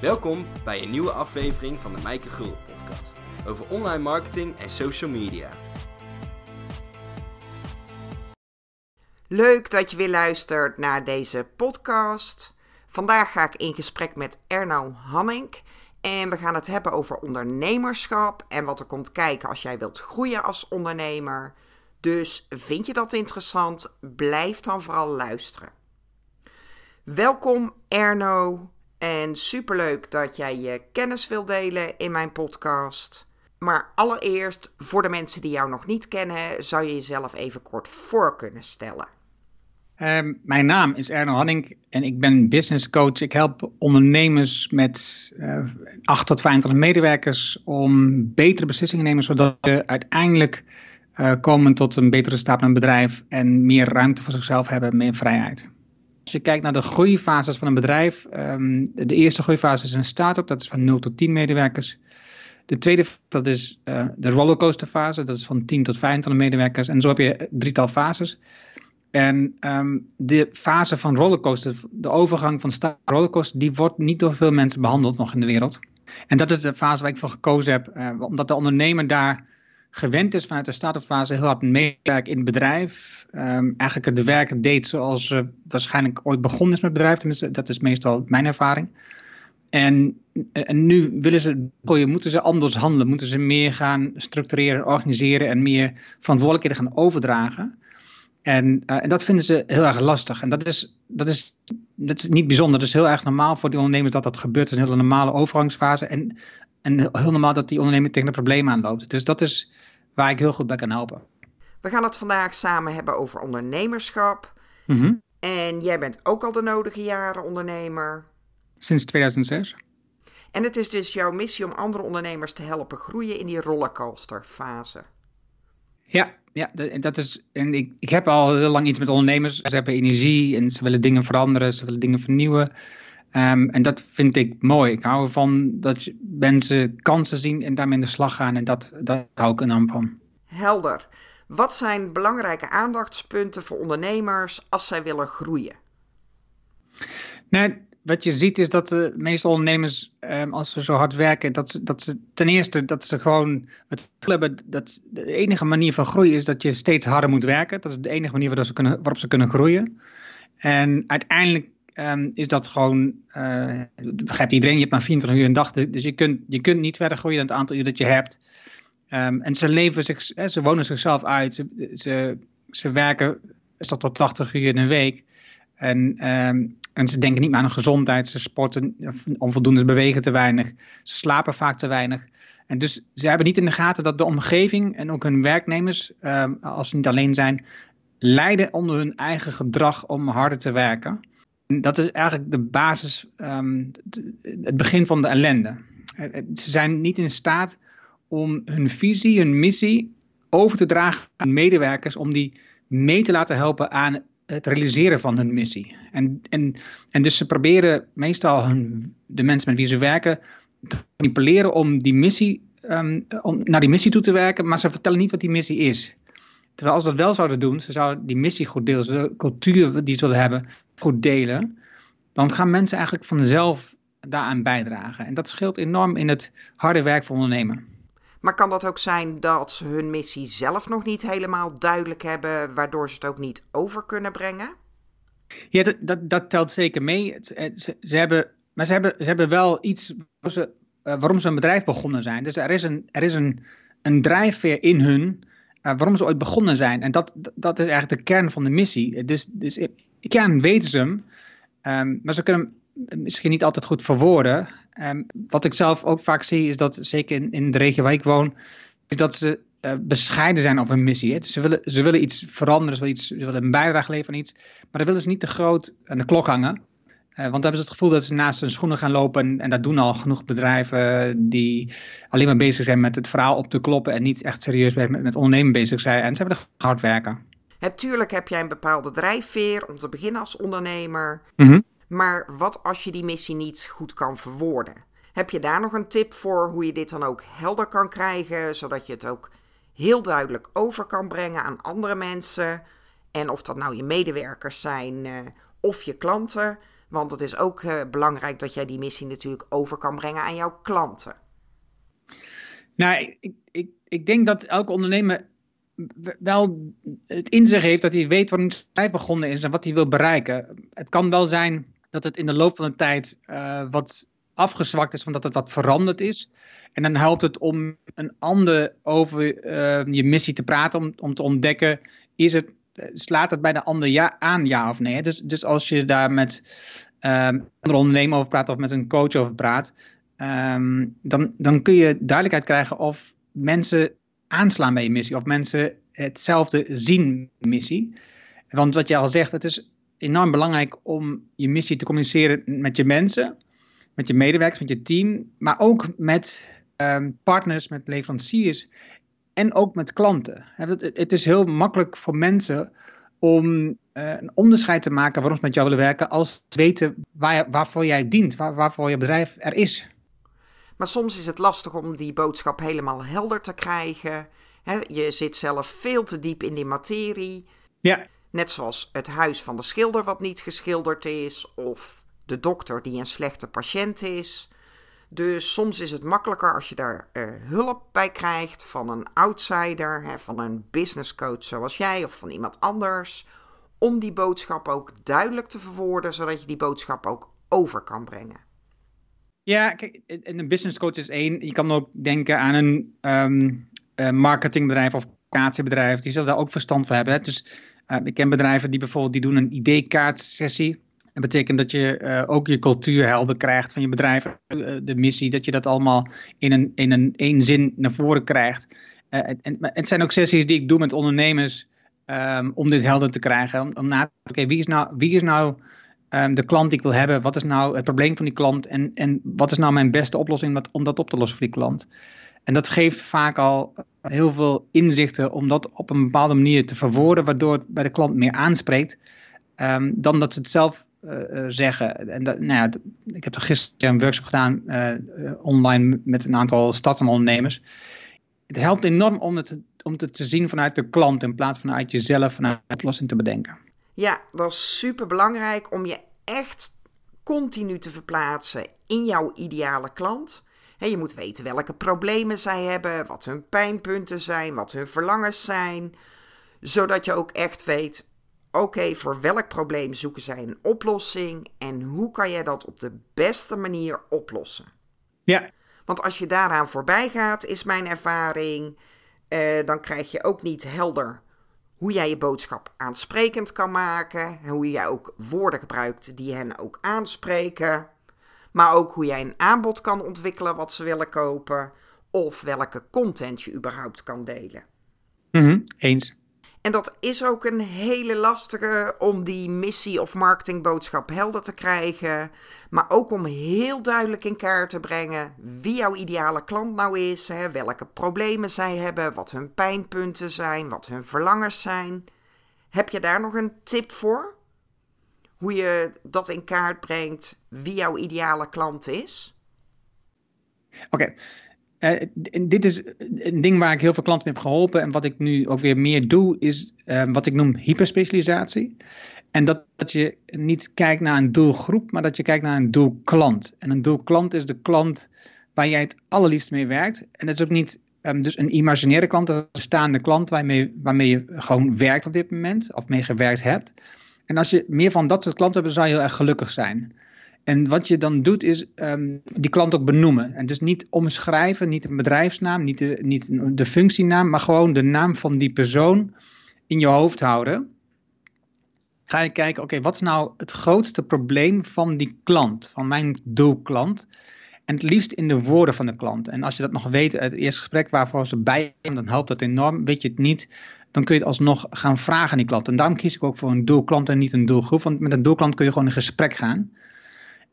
Welkom bij een nieuwe aflevering van de Mijke Gul podcast over online marketing en social media. Leuk dat je weer luistert naar deze podcast. Vandaag ga ik in gesprek met Erno Hannink en we gaan het hebben over ondernemerschap en wat er komt kijken als jij wilt groeien als ondernemer. Dus vind je dat interessant? Blijf dan vooral luisteren. Welkom Erno en superleuk dat jij je kennis wilt delen in mijn podcast. Maar allereerst, voor de mensen die jou nog niet kennen, zou je jezelf even kort voor kunnen stellen. Uh, mijn naam is Erno Hanning en ik ben business coach. Ik help ondernemers met uh, 8 tot 25 medewerkers om betere beslissingen te nemen, zodat ze uiteindelijk uh, komen tot een betere staat met een bedrijf en meer ruimte voor zichzelf hebben, meer vrijheid. Als je kijkt naar de groeifases van een bedrijf, um, de eerste groeifase is een start-up, dat is van 0 tot 10 medewerkers. De tweede, dat is uh, de rollercoasterfase, dat is van 10 tot 25 medewerkers. En zo heb je drietal fases. En um, de fase van rollercoaster, de overgang van start rollercoaster, die wordt niet door veel mensen behandeld nog in de wereld. En dat is de fase waar ik voor gekozen heb, uh, omdat de ondernemer daar gewend is vanuit de start-up fase heel hard meewerken in het bedrijf. Um, eigenlijk het werk deed zoals ze waarschijnlijk ooit begonnen is met bedrijf. Tenminste, dat is meestal mijn ervaring. En, en nu willen ze, moeten ze anders handelen. Moeten ze meer gaan structureren, organiseren en meer verantwoordelijkheden gaan overdragen. En, uh, en dat vinden ze heel erg lastig. En dat is, dat, is, dat is niet bijzonder. Dat is heel erg normaal voor die ondernemers dat dat gebeurt. Het is een hele normale overgangsfase. En, en heel normaal dat die ondernemer tegen een probleem aanloopt. Dus dat is waar ik heel goed bij kan helpen. We gaan het vandaag samen hebben over ondernemerschap. Mm -hmm. En jij bent ook al de nodige jaren ondernemer. Sinds 2006. En het is dus jouw missie om andere ondernemers te helpen groeien in die rollercoasterfase. Ja, ja, dat is. En ik, ik heb al heel lang iets met ondernemers. Ze hebben energie en ze willen dingen veranderen, ze willen dingen vernieuwen. Um, en dat vind ik mooi. Ik hou ervan dat mensen kansen zien en daarmee in de slag gaan. En dat, dat hou ik enorm van. Helder. Wat zijn belangrijke aandachtspunten voor ondernemers als zij willen groeien? Nou, wat je ziet is dat de meeste ondernemers, um, als ze zo hard werken, dat ze, dat ten eerste dat ze gewoon het hebben dat de enige manier van groeien is dat je steeds harder moet werken. Dat is de enige manier waarop ze kunnen, waarop ze kunnen groeien. En uiteindelijk um, is dat gewoon, uh, begrijpt iedereen, je hebt maar 24 uur een dag, dus je kunt, je kunt niet verder groeien dan het aantal uur dat je hebt. Um, en ze leven zich, ze wonen zichzelf uit, ze, ze, ze werken tot tot 80 uur in een week. En, um, en ze denken niet meer aan hun gezondheid, ze sporten onvoldoende, ze bewegen te weinig, ze slapen vaak te weinig. En dus ze hebben niet in de gaten dat de omgeving en ook hun werknemers, um, als ze niet alleen zijn, lijden onder hun eigen gedrag om harder te werken. En dat is eigenlijk de basis, het begin van de ellende. Ze zijn niet in staat om hun visie, hun missie over te dragen aan medewerkers, om die mee te laten helpen aan het realiseren van hun missie. En, en, en dus ze proberen meestal hun, de mensen met wie ze werken te manipuleren om die missie, um, om naar die missie toe te werken, maar ze vertellen niet wat die missie is. Terwijl als ze dat wel zouden doen, ze zouden die missie goed delen, de cultuur die ze willen hebben, goed delen, dan gaan mensen eigenlijk vanzelf daaraan bijdragen. En dat scheelt enorm in het harde werk van ondernemen. Maar kan dat ook zijn dat ze hun missie zelf nog niet helemaal duidelijk hebben, waardoor ze het ook niet over kunnen brengen? Ja, dat, dat, dat telt zeker mee. Ze, ze, hebben, maar ze hebben, ze hebben wel iets waarom ze, uh, waarom ze een bedrijf begonnen zijn. Dus er is een, er is een, een drijfveer in hun uh, waarom ze ooit begonnen zijn. En dat, dat is eigenlijk de kern van de missie. Dus, dus kern weten ze hem, um, maar ze kunnen misschien niet altijd goed verwoorden. Um, wat ik zelf ook vaak zie is dat, zeker in, in de regio waar ik woon, is dat ze uh, bescheiden zijn over hun missie. Hè? Dus ze, willen, ze willen iets veranderen, ze willen, iets, ze willen een bijdrage leveren aan iets, maar dan willen ze niet te groot aan de klok hangen. Uh, want dan hebben ze het gevoel dat ze naast hun schoenen gaan lopen. En, en dat doen al genoeg bedrijven die alleen maar bezig zijn met het verhaal op te kloppen. En niet echt serieus met, met ondernemen bezig zijn. En ze hebben er hard werken. Natuurlijk heb jij een bepaalde drijfveer om te beginnen als ondernemer. Mm -hmm. Maar wat als je die missie niet goed kan verwoorden? Heb je daar nog een tip voor hoe je dit dan ook helder kan krijgen, zodat je het ook heel duidelijk over kan brengen aan andere mensen? En of dat nou je medewerkers zijn uh, of je klanten. Want het is ook uh, belangrijk dat jij die missie natuurlijk over kan brengen aan jouw klanten. Nou, ik, ik, ik denk dat elke ondernemer wel het in zich heeft dat hij weet waarom hij begonnen is en wat hij wil bereiken. Het kan wel zijn dat het in de loop van de tijd uh, wat afgezwakt is, van dat het wat veranderd is. En dan helpt het om een ander over uh, je missie te praten, om, om te ontdekken, is het, slaat het bij de ander ja, aan, ja of nee. Dus, dus als je daar met een andere ondernemer over praat of met een coach over praat, um, dan, dan kun je duidelijkheid krijgen of mensen aanslaan bij je missie, of mensen hetzelfde zien missie. Want wat je al zegt, het is enorm belangrijk om je missie te communiceren met je mensen, met je medewerkers, met je team, maar ook met um, partners, met leveranciers en ook met klanten. Het, is heel makkelijk voor mensen om uh, een onderscheid te maken waarom ze met jou willen werken, als ze weten waar, waarvoor jij dient, waar, waarvoor je bedrijf er is. Maar soms is het lastig om die boodschap helemaal helder te krijgen. je zit zelf veel te diep in die materie. Ja. Net zoals het huis van de schilder wat niet geschilderd is, of de dokter die een slechte patiënt is. Dus soms is het makkelijker als je daar uh, hulp bij krijgt van een outsider, hè, van een business coach zoals jij of van iemand anders, om die boodschap ook duidelijk te verwoorden, zodat je die boodschap ook over kan brengen. Ja, kijk, een business coach is één. Je kan ook denken aan een um, marketingbedrijf of communicatiebedrijf. Die zullen daar ook verstand van hebben. Hè? Dus ik ken bedrijven die bijvoorbeeld die doen een ID-kaartsessie. Dat betekent dat je uh, ook je cultuur helder krijgt van je bedrijf, uh, de missie, dat je dat allemaal in een, in een één zin naar voren krijgt. En, het zijn ook sessies die ik doe met ondernemers um, om dit helder te krijgen. Om, om na te oké, wie is nou, wie is nou um, de klant die ik wil hebben? Wat is nou het probleem van die klant? En, en wat is nou mijn beste oplossing om dat op te lossen voor die klant? En dat geeft vaak al heel veel inzichten om dat op een bepaalde manier te verwoorden, waardoor het bij de klant meer aanspreekt, um, dan dat ze het zelf uh, zeggen. En dat, nou ja, ik heb er gisteren een workshop gedaan uh, online met een aantal stadsondernemers. Het helpt enorm om het, om het te zien vanuit de klant in plaats van vanuit jezelf, vanuit de oplossing te bedenken. Ja, dat is super belangrijk om je echt continu te verplaatsen in jouw ideale klant. Je moet weten welke problemen zij hebben, wat hun pijnpunten zijn, wat hun verlangens zijn. Zodat je ook echt weet, oké, voor welk probleem zoeken zij een oplossing en hoe kan jij dat op de beste manier oplossen? Ja. Want als je daaraan voorbij gaat, is mijn ervaring, eh, dan krijg je ook niet helder hoe jij je boodschap aansprekend kan maken. En hoe jij ook woorden gebruikt die hen ook aanspreken. Maar ook hoe jij een aanbod kan ontwikkelen wat ze willen kopen. Of welke content je überhaupt kan delen. Mm Eens. En dat is ook een hele lastige om die missie of marketingboodschap helder te krijgen. Maar ook om heel duidelijk in kaart te brengen wie jouw ideale klant nou is. Hè, welke problemen zij hebben, wat hun pijnpunten zijn, wat hun verlangens zijn. Heb je daar nog een tip voor? Hoe je dat in kaart brengt, wie jouw ideale klant is? Oké, uh, dit is een ding waar ik heel veel klanten mee heb geholpen. En wat ik nu ook weer meer doe, is uh, wat ik noem hyperspecialisatie. En dat, dat je niet kijkt naar een doelgroep, maar dat je kijkt naar een doelklant. En een doelklant is de klant waar jij het allerliefst mee werkt. En dat is ook niet um, dus een imaginaire klant, dat is een staande klant waarmee, waarmee je gewoon werkt op dit moment, of mee gewerkt hebt. En als je meer van dat soort klanten hebt, dan zou je heel erg gelukkig zijn. En wat je dan doet is um, die klant ook benoemen. En dus niet omschrijven, niet een bedrijfsnaam, niet de, niet de functienaam, maar gewoon de naam van die persoon in je hoofd houden. Ga je kijken, oké, wat is nou het grootste probleem van die klant, van mijn doelklant? En het liefst in de woorden van de klant. En als je dat nog weet uit het eerste gesprek waarvoor ze bij zijn, dan helpt dat enorm. Weet je het niet, dan kun je het alsnog gaan vragen aan die klant. En daarom kies ik ook voor een doelklant en niet een doelgroep. Want met een doelklant kun je gewoon in gesprek gaan.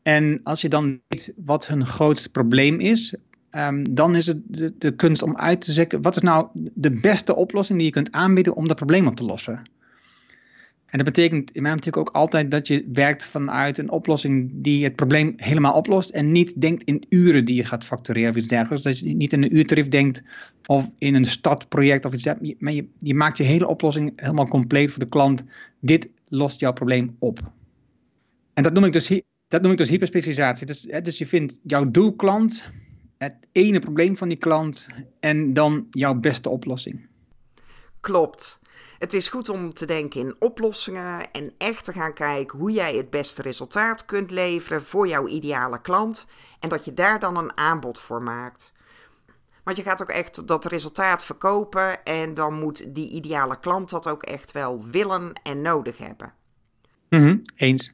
En als je dan weet wat hun grootste probleem is, um, dan is het de, kunst om uit te zeggen, wat is nou de beste oplossing die je kunt aanbieden om dat probleem op te lossen? En dat betekent in mij natuurlijk ook altijd dat je werkt vanuit een oplossing die het probleem helemaal oplost en niet denkt in uren die je gaat factureren of iets dergelijks. Dat je niet in een uurtarief denkt of in een startproject of iets dergelijks. Maar je, je maakt je hele oplossing helemaal compleet voor de klant. Dit lost jouw probleem op. En dat noem ik dus, dat noem ik dus hyperspecialisatie. Dus, hè, dus je vindt jouw doelklant, het ene probleem van die klant en dan jouw beste oplossing. Klopt. Het is goed om te denken in oplossingen en echt te gaan kijken hoe jij het beste resultaat kunt leveren voor jouw ideale klant en dat je daar dan een aanbod voor maakt. Want je gaat ook echt dat resultaat verkopen en dan moet die ideale klant dat ook echt wel willen en nodig hebben. Mm Eens.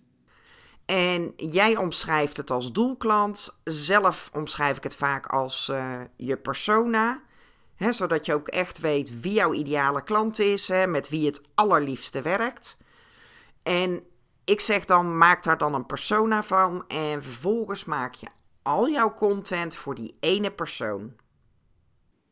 En jij omschrijft het als doelklant. Zelf omschrijf ik het vaak als uh, je persona. Zodat je ook echt weet wie jouw ideale klant is, hè, met wie het allerliefste werkt. En ik zeg dan, maak daar dan een persona van en vervolgens maak je al jouw content voor die ene persoon.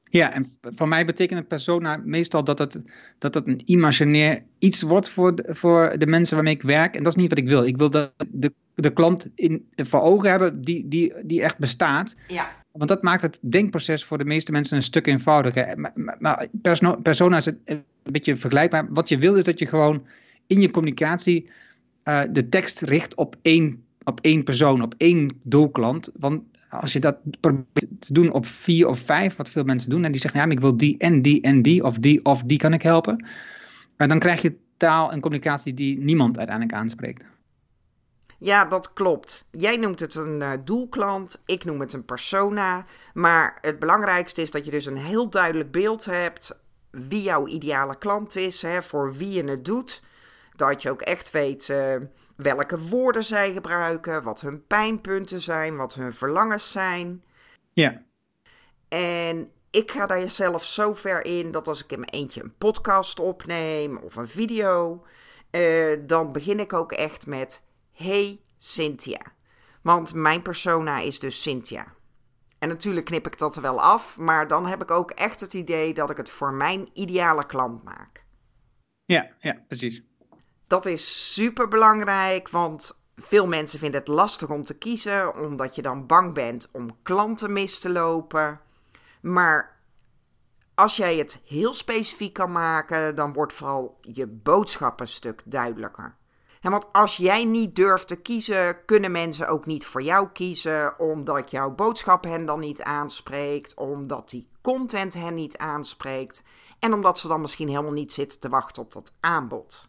Ja, en voor mij betekent een persona meestal dat het, dat het een imaginair iets wordt voor de, voor de mensen waarmee ik werk. En dat is niet wat ik wil. Ik wil dat de, de klant in, voor ogen hebben die, die, die echt bestaat. Ja. Want dat maakt het denkproces voor de meeste mensen een stuk eenvoudiger. Maar, maar persona is een beetje vergelijkbaar. Wat je wil is dat je gewoon in je communicatie uh, de tekst richt op één, op één persoon, op één doelklant. Want als je dat probeert te doen op vier of vijf, wat veel mensen doen, en die zeggen, ja, maar ik wil die en die en die, of die of die kan ik helpen. Maar dan krijg je taal en communicatie die niemand uiteindelijk aanspreekt. Ja, dat klopt. Jij noemt het een uh, doelklant, ik noem het een persona. Maar het belangrijkste is dat je dus een heel duidelijk beeld hebt wie jouw ideale klant is, hè, voor wie je het doet. Dat je ook echt weet uh, welke woorden zij gebruiken, wat hun pijnpunten zijn, wat hun verlangens zijn. Ja. En ik ga daar zelf zo ver in dat als ik in mijn eentje een podcast opneem of een video, uh, dan begin ik ook echt met Hey Cynthia. Want mijn persona is dus Cynthia. En natuurlijk knip ik dat er wel af, maar dan heb ik ook echt het idee dat ik het voor mijn ideale klant maak. Ja, ja, precies. Dat is super belangrijk, want veel mensen vinden het lastig om te kiezen, omdat je dan bang bent om klanten mis te lopen. Maar als jij het heel specifiek kan maken, dan wordt vooral je boodschap een stuk duidelijker. Want als jij niet durft te kiezen, kunnen mensen ook niet voor jou kiezen, omdat jouw boodschap hen dan niet aanspreekt, omdat die content hen niet aanspreekt en omdat ze dan misschien helemaal niet zitten te wachten op dat aanbod.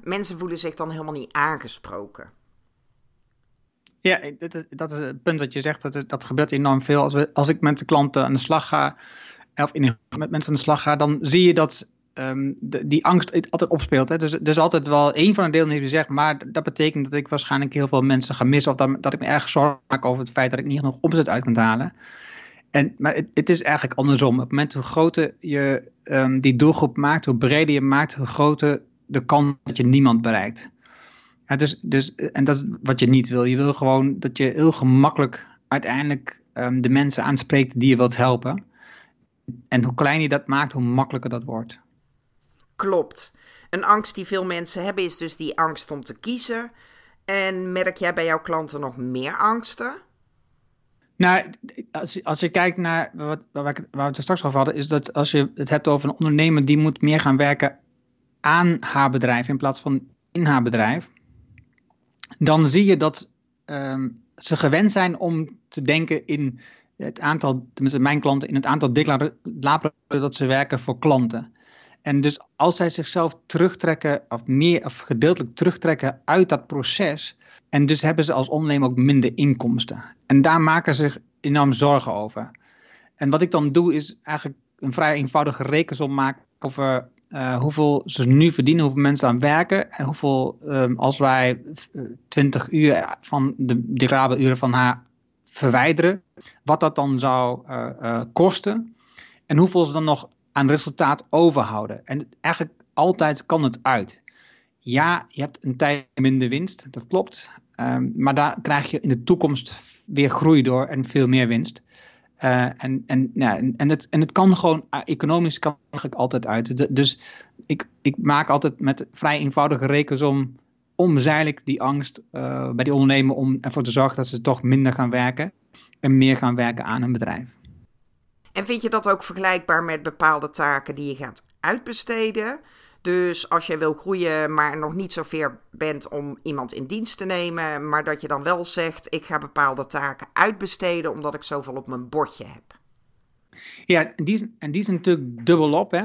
Mensen voelen zich dan helemaal niet aangesproken. Ja, dat is, dat is het punt wat je zegt. Dat, dat gebeurt enorm veel. Als, we, als ik met de klanten aan de slag ga, of in, met mensen aan de slag ga, dan zie je dat de, die angst altijd opspeelt. Hè? Dus er is altijd wel één van de deelnemers die zegt, maar dat betekent dat ik waarschijnlijk heel veel mensen ga missen. Of dat, dat ik me erg zorgen maak over het feit dat ik niet genoeg omzet uit kan halen. En, maar het, is eigenlijk andersom. Op het moment hoe groter je um, die doelgroep maakt, hoe breder je maakt, hoe groter de kans dat je niemand bereikt. Dus, dus, en dat is wat je niet wil. Je wil gewoon dat je heel gemakkelijk uiteindelijk um, de mensen aanspreekt die je wilt helpen. En hoe kleiner je dat maakt, hoe makkelijker dat wordt. Klopt. Een angst die veel mensen hebben is dus die angst om te kiezen. En merk jij bij jouw klanten nog meer angsten? Nou, als, als je kijkt naar wat, waar, ik, we het straks over hadden, is dat als je het hebt over een ondernemer die moet meer gaan werken aan haar bedrijf in plaats van in haar bedrijf, dan zie je dat um, ze gewend zijn om te denken in het aantal, tenminste mijn klanten, in het aantal declaratoren dat ze werken voor klanten. En dus als zij zichzelf terugtrekken, of meer of gedeeltelijk terugtrekken uit dat proces, en dus hebben ze als ondernemer ook minder inkomsten. En daar maken ze zich enorm zorgen over. En wat ik dan doe, is eigenlijk een vrij eenvoudige rekensom maken over uh, hoeveel ze nu verdienen, hoeveel mensen aan werken en hoeveel, um, als wij 20 uur van de declarabele uren van haar verwijderen, wat dat dan zou uh, kosten en hoeveel ze dan nog aan resultaat overhouden. En eigenlijk altijd kan het uit. Ja, je hebt een tijd minder winst, dat klopt. Um, maar daar krijg je in de toekomst weer groei door en veel meer winst. Uh, en, en, ja, en, het, en het kan gewoon, uh, economisch kan eigenlijk altijd uit. Dus ik, ik maak altijd met vrij eenvoudige rekensom omzeil ik die angst uh, bij die ondernemer om ervoor te zorgen dat ze toch minder gaan werken en meer gaan werken aan een bedrijf. En vind je dat ook vergelijkbaar met bepaalde taken die je gaat uitbesteden? Dus als jij wil groeien, maar nog niet zo ver bent om iemand in dienst te nemen, maar dat je dan wel zegt: ik ga bepaalde taken uitbesteden omdat ik zoveel op mijn bordje heb. Ja, en die en die is natuurlijk dubbel op, hè?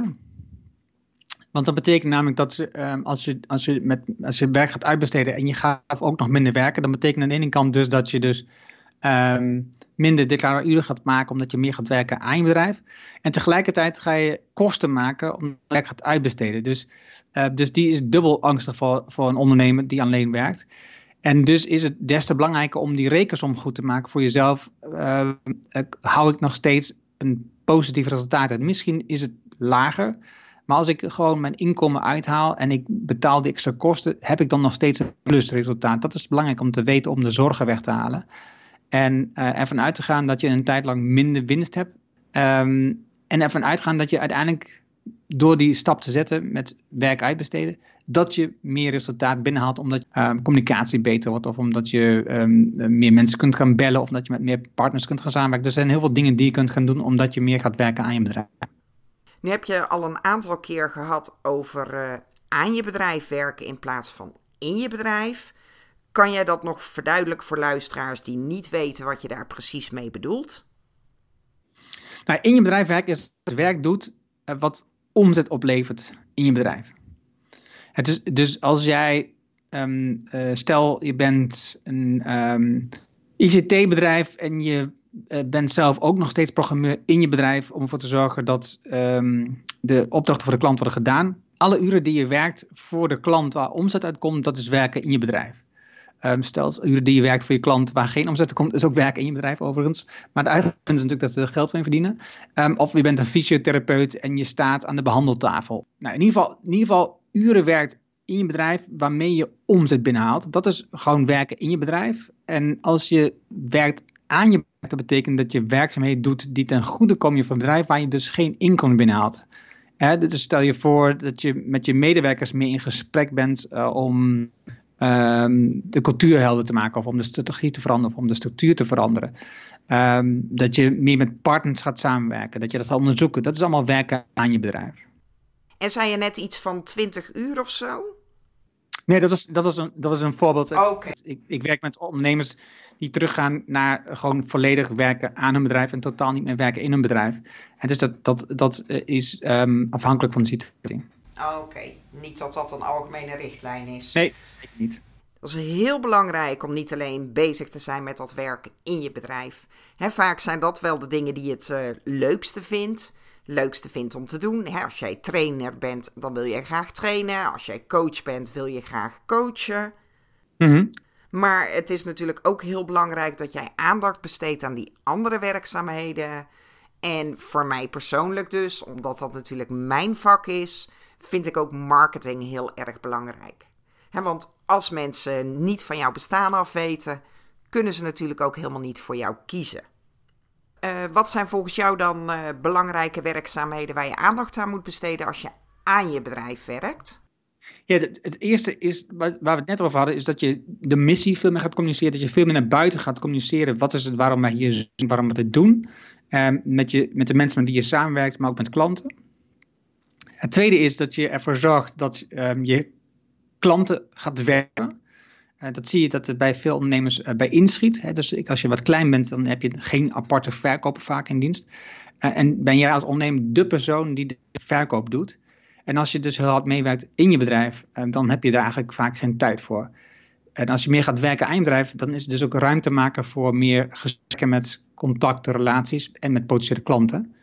Want dat betekent namelijk dat um, als, je, als, je met, als je werk gaat uitbesteden en je gaat ook nog minder werken, dan betekent aan de ene kant dus dat je dus um, minder declaratieuren gaat maken omdat je meer gaat werken aan je bedrijf. En tegelijkertijd ga je kosten maken omdat je gaat uitbesteden. Dus, uh, dus die is dubbel angstig voor, voor een ondernemer die alleen werkt. En dus is het des te belangrijker om die rekensom goed te maken voor jezelf. Uh, hou ik nog steeds een positief resultaat uit. Misschien is het lager, maar als ik gewoon mijn inkomen uithaal en ik betaal de extra kosten, heb ik dan nog steeds een plusresultaat. Dat is belangrijk om te weten om de zorgen weg te halen. En uh, ervan uit te gaan dat je een tijd lang minder winst hebt. Um, en ervan uitgaan dat je uiteindelijk door die stap te zetten met werk uitbesteden, dat je meer resultaat binnenhaalt omdat um, communicatie beter wordt of omdat je um, meer mensen kunt gaan bellen of dat je met meer partners kunt gaan samenwerken. Er zijn heel veel dingen die je kunt gaan doen omdat je meer gaat werken aan je bedrijf. Nu heb je al een aantal keer gehad over uh, aan je bedrijf werken in plaats van in je bedrijf. Kan jij dat nog verduidelijken voor luisteraars die niet weten wat je daar precies mee bedoelt? Nou, in je bedrijf werken is het werk doet uh, wat omzet oplevert in je bedrijf. Het is, dus als jij, um, uh, stel je bent een um, ICT-bedrijf en je uh, bent zelf ook nog steeds programmeur in je bedrijf om ervoor te zorgen dat um, de opdrachten voor de klant worden gedaan. Alle uren die je werkt voor de klant waar omzet uitkomt, dat is werken in je bedrijf. Um, stel, uren die je werkt voor je klant waar geen omzet komt, is ook werken in je bedrijf overigens. Maar de uitgangspunt is natuurlijk dat ze er geld van verdienen. Um, of je bent een fysiotherapeut en je staat aan de behandeltafel. Nou, in ieder geval, in ieder geval uren werkt in je bedrijf waarmee je omzet binnenhaalt. Dat is gewoon werken in je bedrijf. En als je werkt aan je bedrijf, dat betekent dat je werkzaamheden doet die ten goede komen van het bedrijf, waar je dus geen inkomen binnenhaalt. Hè, dus stel je voor dat je met je medewerkers meer in gesprek bent uh, om um, de cultuur helder te maken, of om de strategie te veranderen, of om de structuur te veranderen. Um, dat je meer met partners gaat samenwerken, dat je dat gaat onderzoeken. Dat is allemaal werken aan je bedrijf. En zei je net iets van 20 uur of zo? Nee, dat is, dat is, een, dat is een voorbeeld. Okay. Ik, ik werk met ondernemers die teruggaan naar gewoon volledig werken aan hun bedrijf en totaal niet meer werken in hun bedrijf. En dus dat, dat, dat is um, afhankelijk van de situatie. Oké, okay. niet dat dat een algemene richtlijn is. Nee, niet. Dat is heel belangrijk om niet alleen bezig te zijn met dat werken in je bedrijf. He, vaak zijn dat wel de dingen die je het uh, leukste vindt. Leukste vindt om te doen. He, als jij trainer bent, dan wil je graag trainen. Als jij coach bent, wil je graag coachen. Mm -hmm. Maar het is natuurlijk ook heel belangrijk dat jij aandacht besteedt aan die andere werkzaamheden. En voor mij persoonlijk dus, omdat dat natuurlijk mijn vak is, vind ik ook marketing heel erg belangrijk. He, want als mensen niet van jouw bestaan af weten, kunnen ze natuurlijk ook helemaal niet voor jou kiezen. Uh, wat zijn volgens jou dan uh, belangrijke werkzaamheden waar je aandacht aan moet besteden als je aan je bedrijf werkt? Ja, het, het eerste is, waar we het net over hadden, is dat je de missie veel meer gaat communiceren. Dat je veel meer naar buiten gaat communiceren. Wat is het waarom wij hier zijn, waarom we dit doen. Um, met, je, met de mensen met wie je samenwerkt, maar ook met klanten. Het tweede is dat je ervoor zorgt dat um, je klanten gaat werken. Uh, dat zie je dat het bij veel ondernemers uh, bij inschiet. Hè. Dus ik, als je wat klein bent, dan heb je geen aparte verkoper vaak in dienst. Uh, en ben jij als ondernemer de persoon die de verkoop doet. En als je dus heel hard meewerkt in je bedrijf, dan heb je daar eigenlijk vaak geen tijd voor. En als je meer gaat werken aan je bedrijf, dan is het dus ook ruimte maken voor meer gesprekken met contacten, relaties en met potentiële klanten.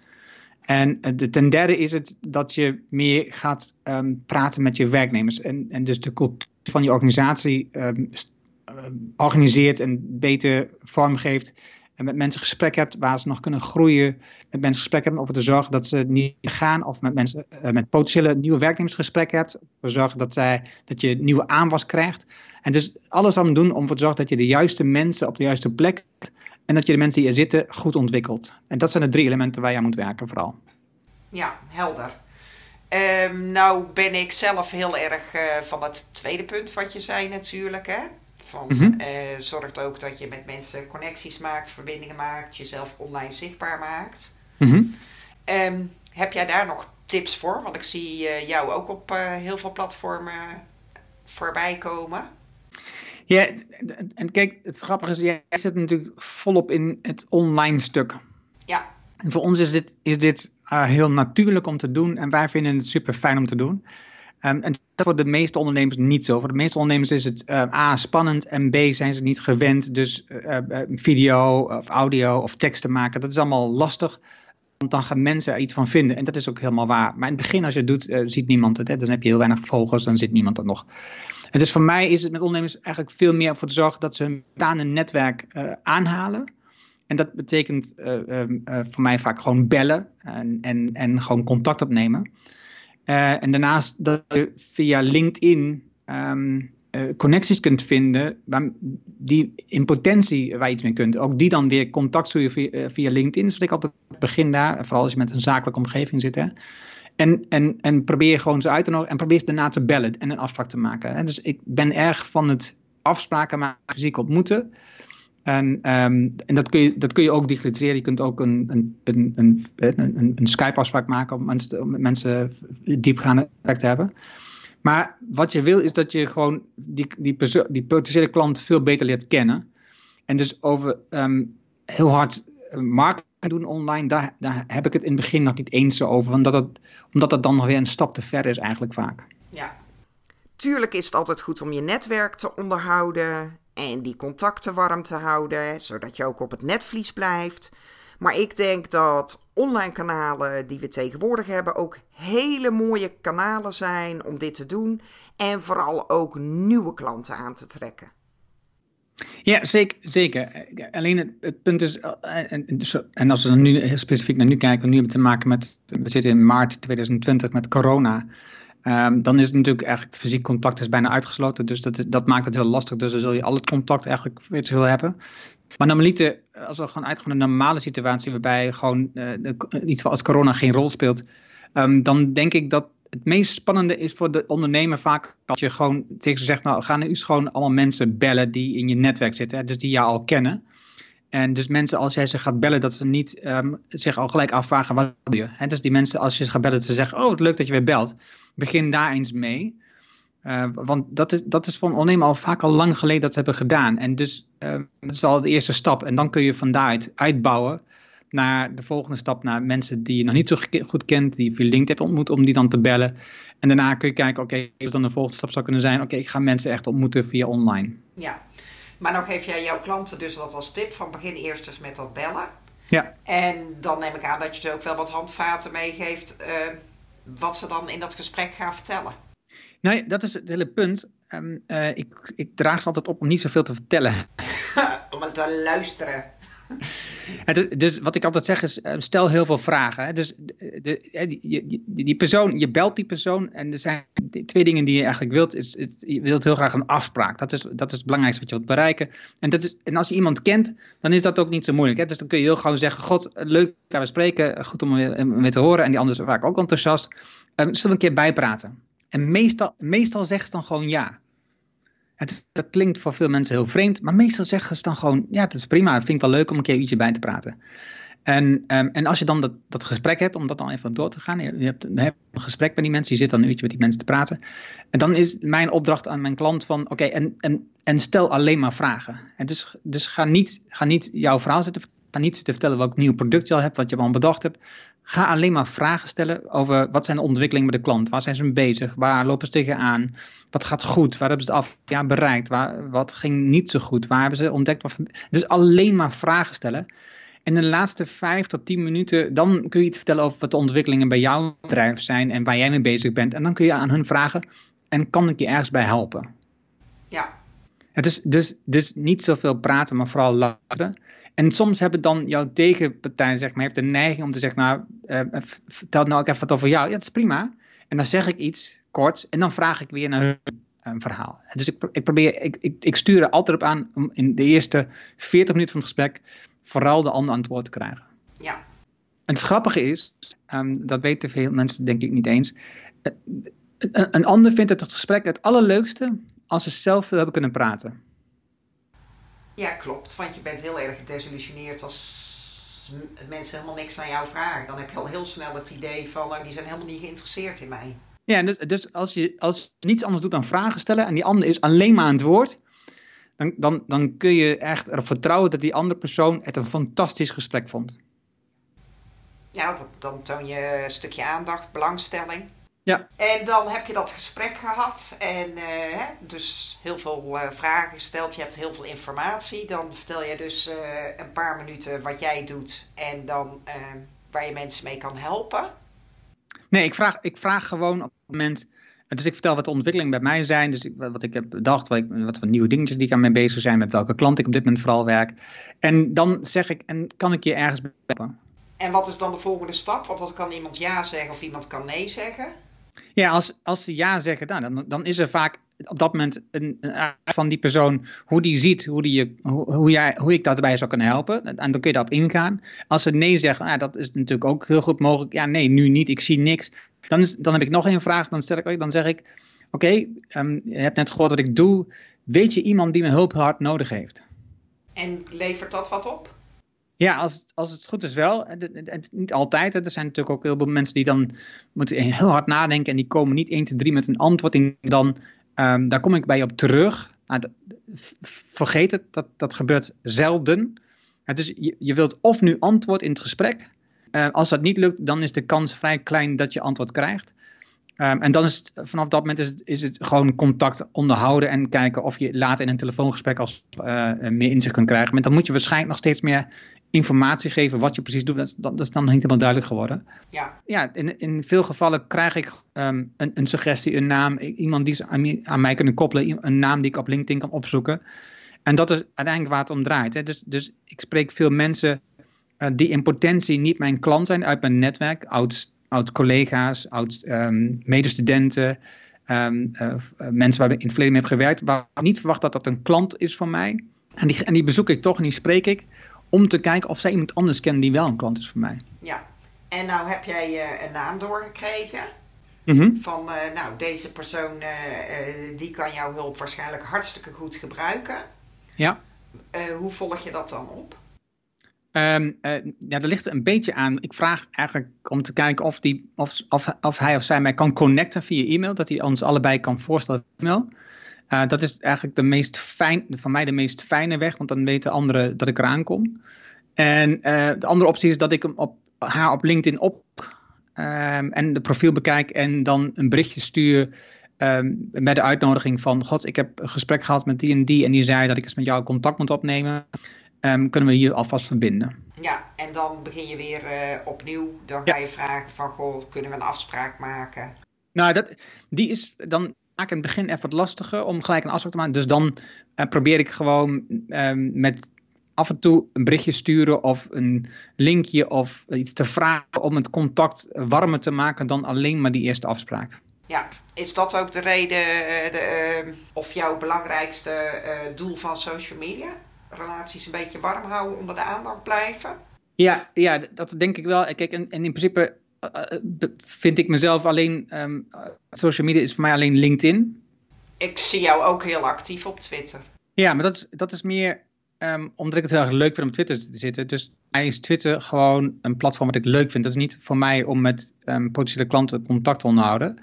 En de, ten derde is het dat je meer gaat um, praten met je werknemers. En, en dus de cultuur van je organisatie um, organiseert en beter vormgeeft. En met mensen gesprek hebt waar ze nog kunnen groeien. Met mensen gesprek hebben over te zorgen dat ze niet gaan. Of met mensen, uh, met potentiële nieuwe werknemers gesprek hebt. Om zorgen dat, zij, dat je nieuwe aanwas krijgt. En dus alles aan doen om ervoor te zorgen dat je de juiste mensen op de juiste plek hebt. En dat je de mensen die er zitten goed ontwikkelt. En dat zijn de drie elementen waar je aan moet werken vooral. Ja, helder. Um, nou ben ik zelf heel erg uh, van het tweede punt wat je zei natuurlijk. Hè? Van, mm -hmm. uh, zorgt ook dat je met mensen connecties maakt, verbindingen maakt, jezelf online zichtbaar maakt. Mm -hmm. um, heb jij daar nog tips voor? Want ik zie eh, jou ook op eh, heel veel platformen voorbij komen. Ja, en kijk, het grappige is, jij zit natuurlijk volop in het online stuk. Ja. En voor ons is dit, is dit heel natuurlijk om te doen en wij vinden het super fijn om te doen. Um, en dat voor de meeste ondernemers niet zo. Voor de meeste ondernemers is het uh, A, spannend en B, zijn ze niet gewend. Dus uh, video of audio of tekst te maken, dat is allemaal lastig. Want dan gaan mensen er iets van vinden. En dat is ook helemaal waar. Maar in het begin, als je het doet, ziet niemand het. Hè? Dan heb je heel weinig volgers, dan ziet niemand het nog. En dus voor mij is het met ondernemers eigenlijk veel meer voor te zorgen dat ze hun bestaande netwerk aanhalen. En dat betekent um, voor mij vaak gewoon bellen en, en, en gewoon contact opnemen. En daarnaast dat je via LinkedIn uh, connecties kunt vinden waar, die in potentie waar je iets mee kunt. Ook die dan weer contact zoeken via, via LinkedIn. Dus ik altijd begin daar, vooral als je met een zakelijke omgeving zit. Hè. En, en, en probeer gewoon ze uit te nodigen en probeer ze daarna te bellen en een afspraak te maken. Dus ik ben erg van het afspraken maken, fysiek ontmoeten. En, um, en dat, kun je, dat kun je ook digitaliseren. Je kunt ook een, een, een, een, een, Skype-afspraak maken om mensen, om met mensen diepgaande te hebben. Maar wat je wil is dat je gewoon die, die, die potentiële klant veel beter leert kennen. En dus over um, heel hard marketing doen online, daar, daar heb ik het in het begin nog niet eens over. Omdat het, omdat dat dan nog weer een stap te ver is eigenlijk vaak. Ja. Tuurlijk is het altijd goed om je netwerk te onderhouden en die contacten warm te houden, zodat je ook op het netvlies blijft. Maar ik denk dat online kanalen die we tegenwoordig hebben ook hele mooie kanalen zijn om dit te doen en vooral ook nieuwe klanten aan te trekken. Ja, zeker. zeker. Alleen het, het punt is, eh, en, en, als we dan nu heel specifiek naar nu kijken, nu hebben we te maken met, we zitten in maart 2020 met corona. Um, dan is het natuurlijk eigenlijk het fysiek contact is bijna uitgesloten. Dus dat, dat maakt het heel lastig. Dus dan zul je al het contact eigenlijk virtueel hebben. Maar normaliter, als we gewoon uitgaan naar een normale situatie waarbij gewoon uh, als corona geen rol speelt, um, dan denk ik dat het meest spannende is voor de ondernemer vaak als je gewoon tegen ze zegt, nou ga nu eens gewoon allemaal mensen bellen die in je netwerk zitten, hè, dus die jou al kennen. En dus mensen, als jij ze gaat bellen, dat ze niet um, zich al gelijk afvragen wat doe je. Hè? Dus die mensen, als je ze gaat bellen, ze zeggen, oh, leuk dat je weer belt. Begin daar eens mee. Uh, want dat is, dat is voor een ondernemer al vaak al lang geleden dat ze hebben gedaan. En dus uh, dat is al de eerste stap. En dan kun je van daaruit uitbouwen naar de volgende stap, naar mensen die je nog niet zo goed kent, die je via LinkedIn hebt ontmoet, om die dan te bellen. En daarna kun je kijken, oké, okay, dan de volgende stap zou kunnen zijn, oké, okay, ik ga mensen echt ontmoeten via online. Ja, maar dan geef jij jouw klanten dus dat als tip van begin eerst eens met dat bellen. Ja. En dan neem ik aan dat je ze ook wel wat handvaten meegeeft uh, wat ze dan in dat gesprek gaan vertellen. Nee, dat is het hele punt. Um, uh, ik, ik draag ze altijd op om niet zoveel te vertellen. om het te luisteren. dus wat ik altijd zeg is, stel heel veel vragen. Hè. Dus de, de, die, die, persoon, je belt die persoon en er zijn twee dingen die je eigenlijk wilt. Is, is, je wilt heel graag een afspraak. Dat is, dat is het belangrijkste wat je wilt bereiken. En, dat is, en als je iemand kent, dan is dat ook niet zo moeilijk. Hè. Dus dan kun je heel gewoon zeggen, god, leuk dat we spreken. Goed om weer te horen. En die anderen zijn vaak ook enthousiast. Um, zullen we een keer bijpraten? En meestal, meestal zeggen ze dan gewoon ja. Het, dat klinkt voor veel mensen heel vreemd, maar meestal zeggen ze dan gewoon: ja, dat is prima. vind ik wel leuk om een keer ietsje bij te praten. En, um, en als je dan dat, dat gesprek hebt, om dat dan even door te gaan, je, hebt, een gesprek met die mensen, je zit dan een uurtje met die mensen te praten. En dan is mijn opdracht aan mijn klant van, oké, en, en, en stel alleen maar vragen. En dus, dus ga, niet, ga niet jouw verhaal zitten, ga niet zitten vertellen welk nieuw product je al hebt, wat je al bedacht hebt. Ga alleen maar vragen stellen over wat zijn de ontwikkelingen bij de klant, waar zijn ze mee bezig, waar lopen ze tegenaan, wat gaat goed, waar hebben ze het af ja, bereikt, waar, wat ging niet zo goed, waar hebben ze ontdekt. Wat, dus alleen maar vragen stellen. En in de laatste vijf tot tien minuten, dan kun je iets vertellen over wat de ontwikkelingen bij jouw bedrijf zijn en waar jij mee bezig bent. En dan kun je aan hun vragen, en kan ik je ergens bij helpen? Ja. Het is dus, dus niet zoveel praten, maar vooral luisteren. En soms hebben dan jouw tegenpartij, zeg maar, heeft de neiging om te zeggen, nou, uh, vertel nou ook even wat over jou. Ja, dat is prima. En dan zeg ik iets kort en dan vraag ik weer naar hun een verhaal. Dus ik, ik probeer, ik, ik, ik stuur er altijd op aan om in de eerste 40 minuten van het gesprek vooral de ander antwoord te krijgen. Ja. En het grappige is, um, dat weten veel mensen denk ik niet eens, een, een ander vindt het, het gesprek het allerleukste als ze zelf hebben kunnen praten. Ja, klopt. Want je bent heel erg gedesillusioneerd als mensen helemaal niks aan jou vragen, dan heb je al heel snel het idee van, nou, die zijn helemaal niet geïnteresseerd in mij. Ja, dus, dus als, je, als je niets anders doet dan vragen stellen en die ander is alleen maar aan het woord, dan, dan, dan kun je echt erop vertrouwen dat die andere persoon het een fantastisch gesprek vond. Ja, dat, dan toon je een stukje aandacht, belangstelling. Ja. En dan heb je dat gesprek gehad en uh, dus heel veel uh, vragen gesteld. Je hebt heel veel informatie. Dan vertel je dus uh, een paar minuten wat jij doet en dan waar je mensen mee kan helpen. Nee, ik vraag, ik vraag gewoon op het moment. Dus ik vertel wat de ontwikkelingen bij mij zijn. Dus ik, wat ik heb bedacht, wat, ik, wat voor nieuwe dingetjes die ik aan mee bezig zijn. Met welke klant ik op dit moment vooral werk. En dan zeg ik, en kan ik je ergens helpen? En wat is dan de volgende stap? Want dan kan iemand ja zeggen of iemand kan nee zeggen. Ja, als, als ze ja zeggen, nou, dan, dan is er vaak op dat moment een, een van die persoon, hoe die ziet, hoe, die, hoe, hoe, jij, hoe ik daarbij zou kunnen helpen. En dan kun je daarop ingaan. Als ze nee zeggen, nou, dat is natuurlijk ook heel goed mogelijk. Ja, nee, nu niet, ik zie niks. Dan, dan heb ik nog een vraag, dan, stel ik, dan zeg ik, oké, um, je hebt net gehoord wat ik doe. Weet je iemand die mijn hulp hard nodig heeft? En levert dat wat op? Ja, als, als het goed is wel. niet altijd. Er zijn natuurlijk ook heel veel mensen die dan moeten heel hard nadenken. En die komen niet 1, 2, 3 met een antwoord. En dan, um, daar kom ik bij op terug. Nou, vergeet het, dat, dat gebeurt zelden. dus je, je wilt of nu antwoord in het gesprek. Uh, als dat niet lukt, dan is de kans vrij klein dat je antwoord krijgt. Um, en dan is het, vanaf dat moment is het, is het, gewoon contact onderhouden en kijken of je later in een telefoongesprek als uh, meer inzicht kunt krijgen. Maar dan moet je waarschijnlijk nog steeds meer informatie geven wat je precies doet. Dat, dat is dan niet helemaal duidelijk geworden. Ja, ja in, in veel gevallen krijg ik um, een, een, suggestie, een naam, iemand die ze aan, aan, mij kunnen koppelen, een naam die ik op LinkedIn kan opzoeken. En dat is uiteindelijk waar het om draait. Hè. Dus, dus ik spreek veel mensen uh, die in potentie niet mijn klant zijn uit mijn netwerk, oud, oud collega's, oud um, medestudenten. Um, uh, mensen waar ik in het verleden mee heb gewerkt, waar ik niet verwacht dat dat een klant is van mij. En die, en die bezoek ik toch en die spreek ik om te kijken of zij iemand anders kennen die wel een klant is voor mij. Ja, en nou heb jij uh, een naam doorgekregen. Mm -hmm. Van, uh, nou, deze persoon, die kan jouw hulp waarschijnlijk hartstikke goed gebruiken. Ja. hoe volg je dat dan op? Um, ja, dat ligt een beetje aan. Ik vraag eigenlijk om te kijken of, die, of, of, of hij of zij mij kan connecten via e-mail. Dat hij ons allebei kan voorstellen via e-mail. Uh, dat is eigenlijk de meest fijn, van mij de meest fijne weg, want dan weten anderen dat ik eraan kom. En uh, de andere optie is dat ik hem op, haar op LinkedIn op um, en de profiel bekijk en dan een berichtje stuur um, met de uitnodiging van: God, ik heb een gesprek gehad met die en die en die zei dat ik eens met jou contact moet opnemen. Um, kunnen we hier alvast verbinden? Ja, en dan begin je weer uh, opnieuw. Dan ga je vragen van: Goh, kunnen we een afspraak maken? Nou, dat, die is dan in het begin even wat lastiger om gelijk een afspraak te maken. Dus dan uh, probeer ik gewoon um, met af en toe een berichtje sturen of een linkje of iets te vragen om het contact warmer te maken dan alleen maar die eerste afspraak. Ja, is dat ook de reden de, uh, of jouw belangrijkste uh, doel van social media? Relaties een beetje warm houden, onder de aandacht blijven? Ja, ja dat denk ik wel. Kijk, en, en in principe vind ik mezelf alleen, um, social media is voor mij alleen LinkedIn. Ik zie jou ook heel actief op Twitter. Ja, maar dat is, dat is meer um, omdat ik het heel erg leuk vind om op Twitter te zitten. Dus mij is Twitter gewoon een platform wat ik leuk vind. Dat is niet voor mij om met um, potentiële klanten contact te onderhouden.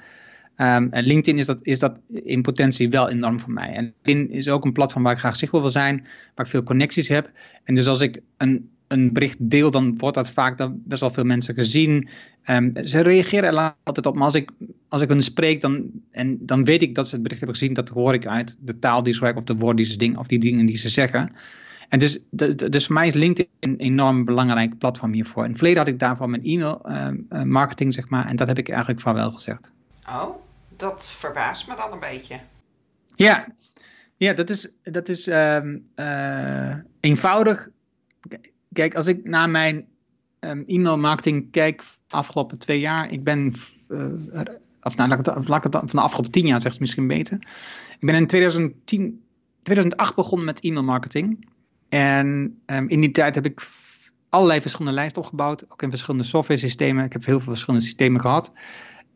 En LinkedIn is dat, is dat in potentie wel enorm voor mij. En LinkedIn is ook een platform waar ik graag zichtbaar wil zijn, waar ik veel connecties heb. En dus als ik een een bericht deel, dan wordt dat vaak dan best wel veel mensen gezien. Um, ze reageren er altijd op, maar als ik, als ik hen spreek, dan, en dan weet ik dat ze het bericht hebben gezien. Dat hoor ik uit de taal die ze gebruiken of de woorden die ze dingen of die dingen die ze zeggen. En dus, dus voor mij is LinkedIn een enorm belangrijk platform hiervoor. In het verleden had ik daarvan mijn e-mail uh, marketing, zeg maar, en dat heb ik eigenlijk van wel gezegd. Oh, dat verbaast me dan een beetje. Ja, ja dat is, dat is um, uh, eenvoudig kijk, als ik naar mijn um, e-mail marketing kijk afgelopen twee jaar, ik ben, uh, of nou, laat ik, het, het van de afgelopen tien jaar, zegt misschien beter. Ik ben in 2010, 2008 begonnen met e-mail marketing. En um, in die tijd heb ik allerlei verschillende lijsten opgebouwd, ook in verschillende software systemen. Ik heb heel veel verschillende systemen gehad.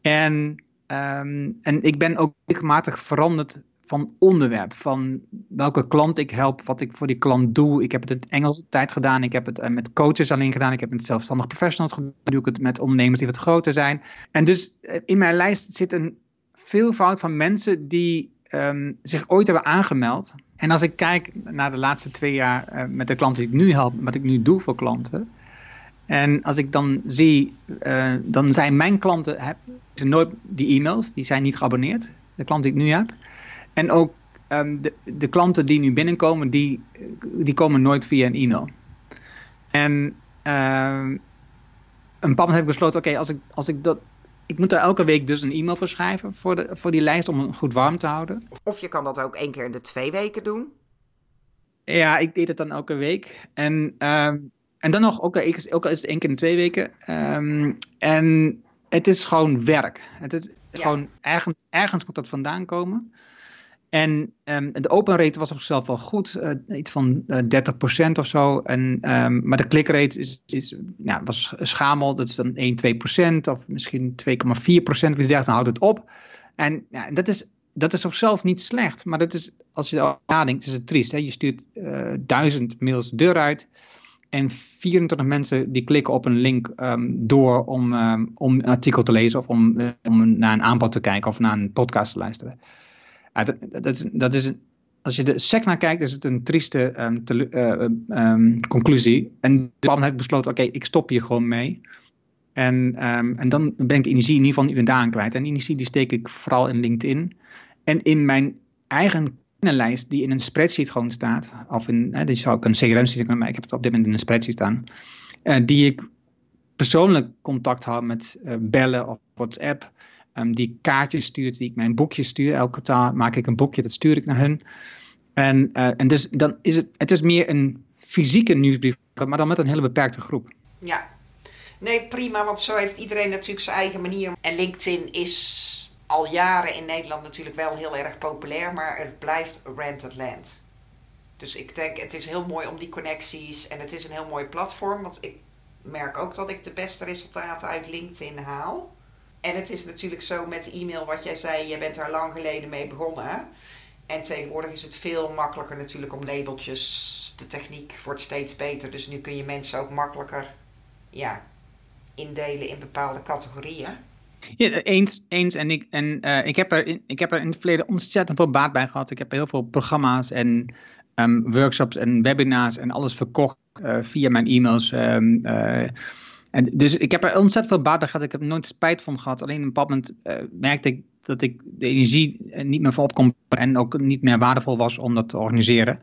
En, um, en ik ben ook regelmatig veranderd van onderwerp, van welke klant ik help, wat ik voor die klant doe. Ik heb het in het Engels tijd gedaan, ik heb het met coaches alleen gedaan, ik heb het met zelfstandig professionals gedaan, doe ik het met ondernemers die wat groter zijn. En dus in mijn lijst zit een veelvoud van mensen die um, zich ooit hebben aangemeld. En als ik kijk naar de laatste twee jaar uh, met de klanten die ik nu help, wat ik nu doe voor klanten. En als ik dan zie, dan zijn mijn klanten, nooit die e-mails, die zijn niet geabonneerd. De klanten die ik nu heb. En ook um, de, de klanten die nu binnenkomen, die, die komen nooit via een e-mail. En uh, een paar heb ik besloten, oké, okay, als, ik, als ik dat ik moet daar elke week dus een e-mail voor schrijven voor, de, voor die lijst om hem goed warm te houden. Of je kan dat ook één keer in de twee weken doen. Ja, ik deed het dan elke week. En, um, en dan nog, ook, ook al is het één keer in de twee weken. Um, en het is gewoon werk. Het is ja. gewoon ergens, ergens moet dat vandaan komen. En um, de open rate was op zichzelf wel goed, uh, iets van uh, 30% of zo. En, um, maar de clickrate is, is, ja, was schamel, dat is dan 1, 2% of misschien 2,4%. Wie zegt, dan houdt het op. En ja, dat, is, dat is op zichzelf niet slecht, maar dat is, als je erover nadenkt, is het triest. Hè? Je stuurt uh, duizend mails de deur uit en 24 mensen die klikken op een link um, door om, om een artikel te lezen of om, om naar een aanbod te kijken of naar een podcast te luisteren. Dat, dat, is, dat is, als je de sec naar kijkt, is het een trieste te, uh, um, conclusie. En dan heb ik besloten, oké, ik stop hier gewoon mee. En, en dan ben ik energie in ieder geval niet meer aan kwijt. En energie die steek ik vooral in LinkedIn. En in mijn eigen lijst die in een spreadsheet gewoon staat. Of in, hè, die zou ik een CRM-systeem kunnen, maar ik heb het op dit moment in een spreadsheet staan. Uh, die ik persoonlijk contact hou met uh, bellen of WhatsApp um, die kaartjes stuurt, die ik mijn boekje stuur. Elke taal maak ik een boekje, dat stuur ik naar hun. En, uh, en dus dan is het, het is meer een fysieke nieuwsbrief, maar dan met een hele beperkte groep. Ja, nee prima, want zo heeft iedereen natuurlijk zijn eigen manier. En LinkedIn is al jaren in Nederland natuurlijk wel heel erg populair, maar het blijft rented land. Dus ik denk, het is heel mooi om die connecties en het is een heel mooi platform, want ik merk ook dat ik de beste resultaten uit LinkedIn haal. En het is natuurlijk zo met de e-mail wat jij zei, je bent daar lang geleden mee begonnen. En tegenwoordig is het veel makkelijker natuurlijk om labeltjes. De techniek wordt steeds beter, dus nu kun je mensen ook makkelijker ja, indelen in bepaalde categorieën. Ja, eens, eens. En, ik, en uh, ik, heb er in, ik heb er in het verleden ontzettend veel baat bij gehad. Ik heb heel veel programma's en um, workshops en webinars en alles verkocht uh, via mijn e-mails. Um, uh, en dus ik heb er ontzettend veel baat bij gehad. Ik heb nooit spijt van gehad. Alleen op een bepaald moment merkte ik dat ik de energie niet meer volop kon en ook niet meer waardevol was om dat te organiseren.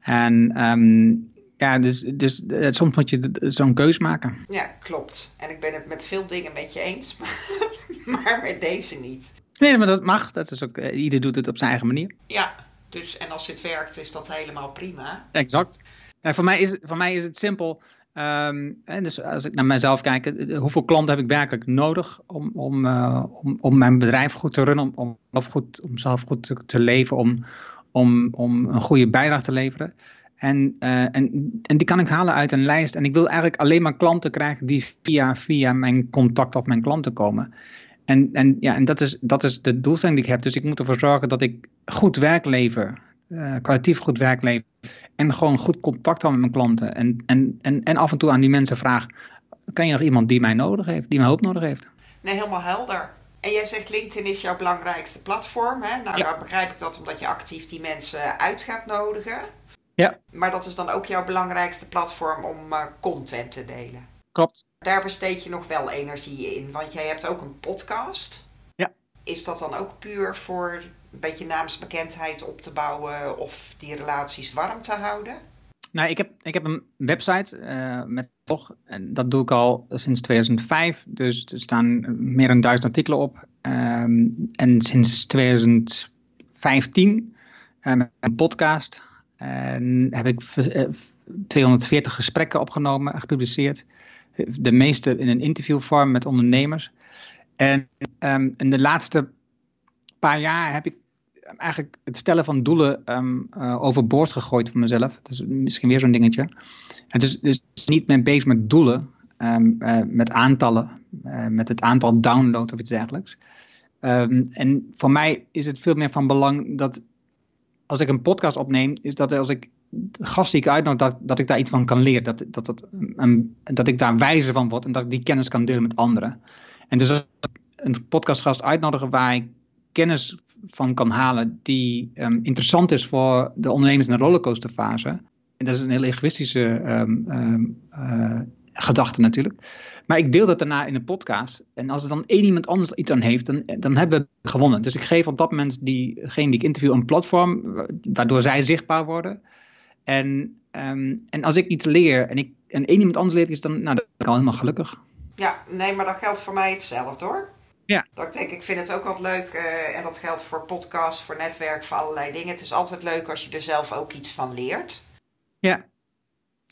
En um, ja, dus, dus uh, soms moet je zo'n keus maken. Ja, klopt. En ik ben het met veel dingen met je eens, maar met deze niet. Nee, maar dat mag. Dat is ook, uh, ieder doet het op zijn eigen manier. Ja, dus en als dit werkt is dat helemaal prima. Exact. Voor, mij is, voor mij is het simpel. Um, en dus als ik naar mezelf kijk, hoeveel klanten heb ik werkelijk nodig om, om, uh, om, om mijn bedrijf goed te runnen, om, om, goed, om zelf goed te, te, leven, om, om, om een goede bijdrage te leveren. En, uh, en, en die kan ik halen uit een lijst. En ik wil eigenlijk alleen maar klanten krijgen die via, via mijn contact of mijn klanten komen. En, en, ja, en dat, is, dat is de doelstelling die ik heb. Dus ik moet ervoor zorgen dat ik goed werk lever. Uh, kwalitatief goed werk lever. En gewoon goed contact houden met mijn klanten. En, en, en, en af en toe aan die mensen vragen: kan je nog iemand die mij nodig heeft, die mijn hulp nodig heeft? Nee, helemaal helder. En jij zegt LinkedIn is jouw belangrijkste platform. Hè? Nou, ja. dan begrijp ik dat omdat je actief die mensen uit gaat nodigen. Ja. Maar dat is dan ook jouw belangrijkste platform om uh, content te delen. Klopt. Daar besteed je nog wel energie in, want jij hebt ook een podcast. Ja. Is dat dan ook puur voor een beetje naamsbekendheid op te bouwen of die relaties warm te houden? Nou, ik heb, ik heb een website uh, met toch, en dat doe ik al sinds 2005. Dus er staan meer dan duizend artikelen op. Um, en sinds 2015 uh, met een podcast. En heb ik 240 gesprekken opgenomen en gepubliceerd. De meeste in een interviewvorm met ondernemers. En um, in de laatste paar jaar heb ik eigenlijk het stellen van doelen um, uh, overboord gegooid voor mezelf. Dat is misschien weer zo'n dingetje. En dus, dus niet meer bezig met doelen, uh, met aantallen, met het aantal downloads of iets dergelijks. En voor mij is het veel meer van belang dat als ik een podcast opneem, is dat als ik gast die ik uitnodig, dat, dat ik daar iets van kan leren. Dat, dat, dat, dat ik daar wijzer van word en dat ik die kennis kan delen met anderen. En dus als ik een podcastgast uitnodigen waar ik kennis van kan halen die um, interessant is voor de ondernemers in de rollercoasterfase. En dat is een heel egoïstische um, uh, gedachte natuurlijk. Maar ik deel dat daarna in een podcast. En als er dan één iemand anders iets aan heeft, dan, dan hebben we gewonnen. Dus ik geef op dat moment diegene die ik interview een platform, waardoor zij zichtbaar worden. En, um, en als ik iets leer en, ik, en één iemand anders leert, is dan, nou, dan ben ik al helemaal gelukkig. Ja, nee, maar dat geldt voor mij hetzelfde hoor. Ja. Dat ik denk, ik vind het ook altijd leuk, uh, en dat geldt voor podcasts, voor netwerk, voor allerlei dingen. Het is altijd leuk als je er zelf ook iets van leert. Ja,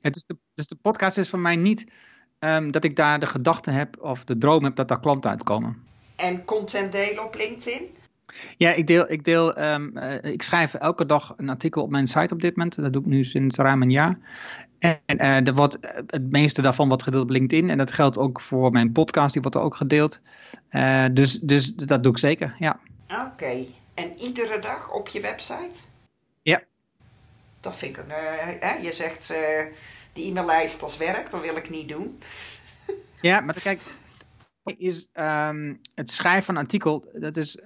het is de, dus de podcast is voor mij niet um, dat ik daar de gedachte heb of de droom heb dat daar klanten uitkomen. En content delen op LinkedIn? Ja, ik deel, ik deel, um, uh, ik schrijf elke dag een artikel op mijn site op dit moment. Dat doe ik nu sinds ruim een jaar. En uh, er wordt, het meeste daarvan wordt gedeeld op LinkedIn. En dat geldt ook voor mijn podcast, die wordt er ook gedeeld. Uh, dus, dus dat doe ik zeker, ja. Oké. Okay. En iedere dag op je website? Ja. Dat vind ik hè, je zegt die e-maillijst als werk, dat wil ik niet doen. Ja, maar kijk, is um, het schrijven van een artikel, dat is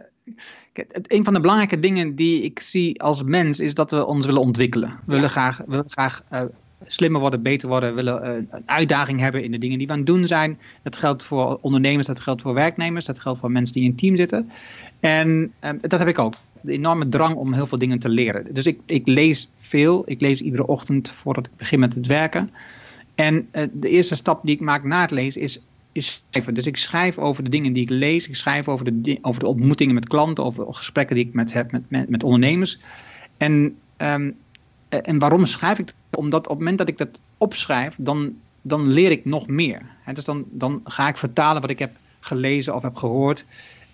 een van de belangrijke dingen die ik zie als mens, is dat we ons willen ontwikkelen. We ja. willen graag, willen graag uh, slimmer worden, beter worden, willen uh, een uitdaging hebben in de dingen die we aan het doen zijn. Dat geldt voor ondernemers, dat geldt voor werknemers, dat geldt voor mensen die in een team zitten. En um, dat heb ik ook. De enorme drang om heel veel dingen te leren. Dus ik, ik lees veel. Ik lees iedere ochtend voordat ik begin met het werken. En uh, de eerste stap die ik maak na het lezen is, is schrijven. Dus ik schrijf over de dingen die ik lees. Ik schrijf over de, over de ontmoetingen met klanten. Over gesprekken die ik met heb met, met, ondernemers. En, um, en waarom schrijf ik dat? Omdat op het moment dat ik dat opschrijf, dan, dan leer ik nog meer. Dus dan, dan ga ik vertalen wat ik heb gelezen of heb gehoord.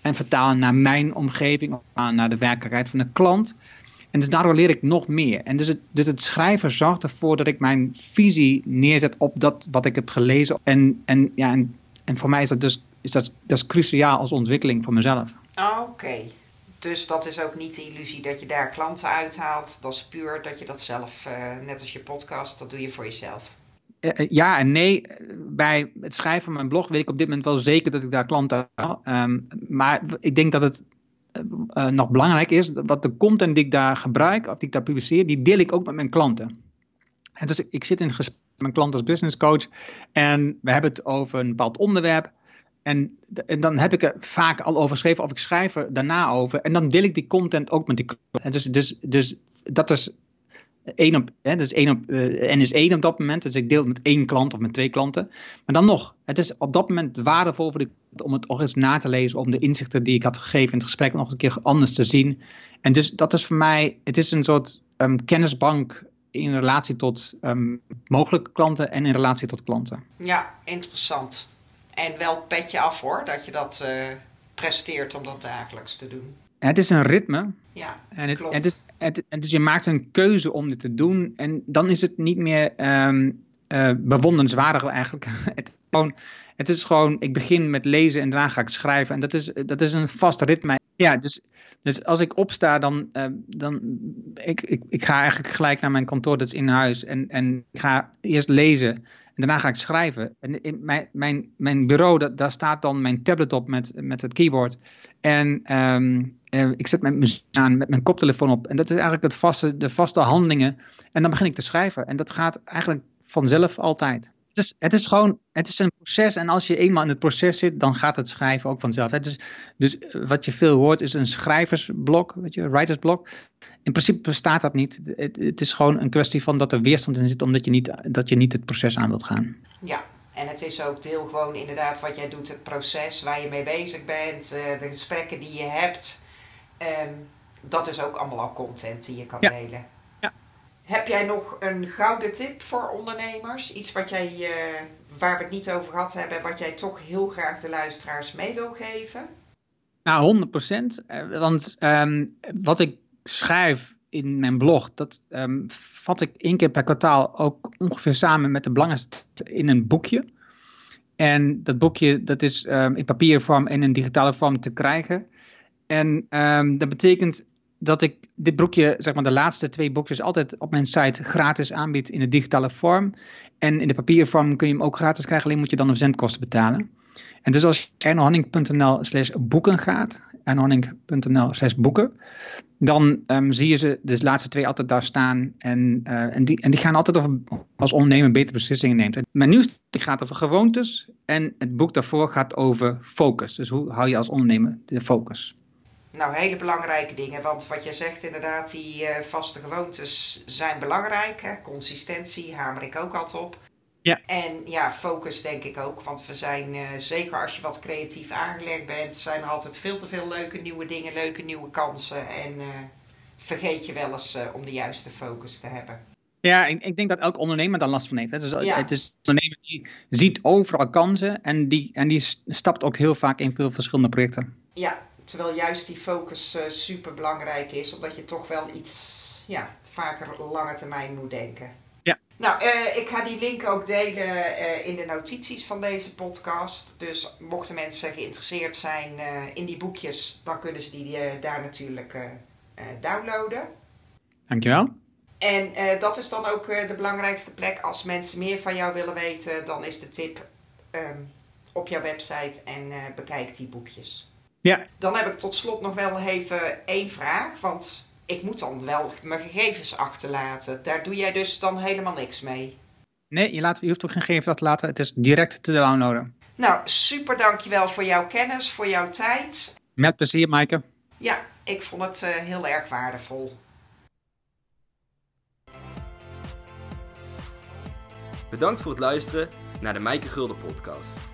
En vertalen naar mijn omgeving, of naar de werkelijkheid van de klant. En dus daardoor leer ik nog meer. En dus het, dus het schrijven zorgt ervoor dat ik mijn visie neerzet op dat wat ik heb gelezen. En, en, ja, en, en voor mij is dat dus is dat, dat is cruciaal als ontwikkeling voor mezelf. Oké. Dus dat is ook niet de illusie dat je daar klanten uithaalt. Dat is puur dat je dat zelf, uh, net als je podcast, dat doe je voor jezelf. Uh, ja en nee. Bij het schrijven van mijn blog weet ik op dit moment wel zeker dat ik daar klanten haal. Um, maar ik denk dat het uh, nog belangrijk is, wat de content die ik daar gebruik, of die ik daar publiceer, die deel ik ook met mijn klanten. En dus ik zit in gesprek met mijn klant als business coach en we hebben het over een bepaald onderwerp. En, en, dan heb ik er vaak al over geschreven of ik schrijf er daarna over. En dan deel ik die content ook met die klant. Dus, dus, dus dat is één op, hè, dus één op, uh, en is één op dat moment. Dus ik deel het met één klant of met twee klanten. Maar dan nog, het is op dat moment waardevol voor de, om het nog eens na te lezen, om de inzichten die ik had gegeven in het gesprek nog een keer anders te zien. En dus dat is voor mij, het is een soort um, kennisbank in relatie tot um, mogelijke klanten en in relatie tot klanten. Ja, interessant. En wel petje af hoor, dat je dat uh, presteert om dat dagelijks te doen. Het is een ritme. Ja, en het, klopt. Het is, het, dus je maakt een keuze om dit te doen. En dan is het niet meer um, uh, bewonderenswaardig eigenlijk. het, gewoon, het is gewoon, ik begin met lezen en daarna ga ik schrijven. En dat is, dat is een vast ritme. Ja, dus, dus als ik opsta, dan, uh, dan ik, ik, ik ga eigenlijk gelijk naar mijn kantoor, dat is in huis. En, en ik ga eerst lezen. En daarna ga ik schrijven. En in mijn, mijn, mijn bureau, dat, daar staat dan mijn tablet op met, met het keyboard. En um, uh, ik zet mijn aan met mijn koptelefoon op. En dat is eigenlijk het vaste, de vaste handelingen. En dan begin ik te schrijven. En dat gaat eigenlijk vanzelf altijd. Het is, het is gewoon, het is een proces. En als je eenmaal in het proces zit, dan gaat het schrijven ook vanzelf. Het is, dus wat je veel hoort is een schrijversblok, weet je, writersblok. In principe bestaat dat niet. Het, het, is gewoon een kwestie van dat er weerstand in zit, omdat je niet, dat je niet het proces aan wilt gaan. Ja, en het is ook deel gewoon inderdaad wat jij doet, het proces waar je mee bezig bent, uh, de gesprekken die je hebt. Um, dat is ook allemaal al content die je kan ja. delen. Ja. Heb jij nog een gouden tip voor ondernemers? Iets wat jij, uh, waar we het niet over gehad hebben, wat jij toch heel graag de luisteraars mee wil geven? Nou, 100 procent. Want um, wat ik schrijf in mijn blog, dat um, vat ik één keer per kwartaal ook ongeveer samen met de belangrijkste in een boekje. En dat boekje dat is um, in papiervorm en in digitale vorm te krijgen. En um, dat betekent dat ik dit boekje, zeg maar de laatste twee boekjes, altijd op mijn site gratis aanbied in de digitale vorm. En in de papieren vorm kun je hem ook gratis krijgen, alleen moet je dan de zendkosten betalen. En dus als je ernohanning.nl slash boeken gaat, ernohanning.nl slash boeken, dan um, zie je ze de laatste twee altijd daar staan. En, uh, en, die, en die gaan altijd over als ondernemer betere beslissingen neemt. Mijn nieuwste gaat over gewoontes en het boek daarvoor gaat over focus. Dus hoe hou je als ondernemer de focus? Nou, hele belangrijke dingen. Want wat je zegt inderdaad, die uh, vaste gewoontes zijn belangrijk. Hè? Consistentie hamer ik ook altijd op. Ja. En ja, focus denk ik ook. Want we zijn, uh, zeker als je wat creatief aangelegd bent, zijn er altijd veel te veel leuke nieuwe dingen, leuke nieuwe kansen. En uh, vergeet je wel eens om de juiste focus te hebben. Ja, ik, ik, denk dat elk ondernemer daar last van heeft. Hè. Dus ja. Het is een ondernemer die ziet overal kansen en die, en die stapt ook heel vaak in veel verschillende projecten. Ja, terwijl juist die focus uh, super belangrijk is, omdat je toch wel iets ja, vaker lange termijn moet denken. Ja. Nou, uh, ik ga die link ook delen uh, in de notities van deze podcast. Dus mochten mensen geïnteresseerd zijn in die boekjes, dan kunnen ze die daar natuurlijk downloaden. Dankjewel. En dat is dan ook de belangrijkste plek. Als mensen meer van jou willen weten, dan is de tip um, op jouw website en bekijk die boekjes. Ja. Dan heb ik tot slot nog wel even één vraag. Want ik moet dan wel mijn gegevens achterlaten. Daar doe jij dus dan helemaal niks mee. Nee, je, laat, je hoeft ook geen gegevens achter te laten. Het is direct te downloaden. Nou, super dankjewel voor jouw kennis, voor jouw tijd. Met plezier, Maaike. Ja, ik vond het uh, heel erg waardevol. Bedankt voor het luisteren naar de Maaike Gulden podcast.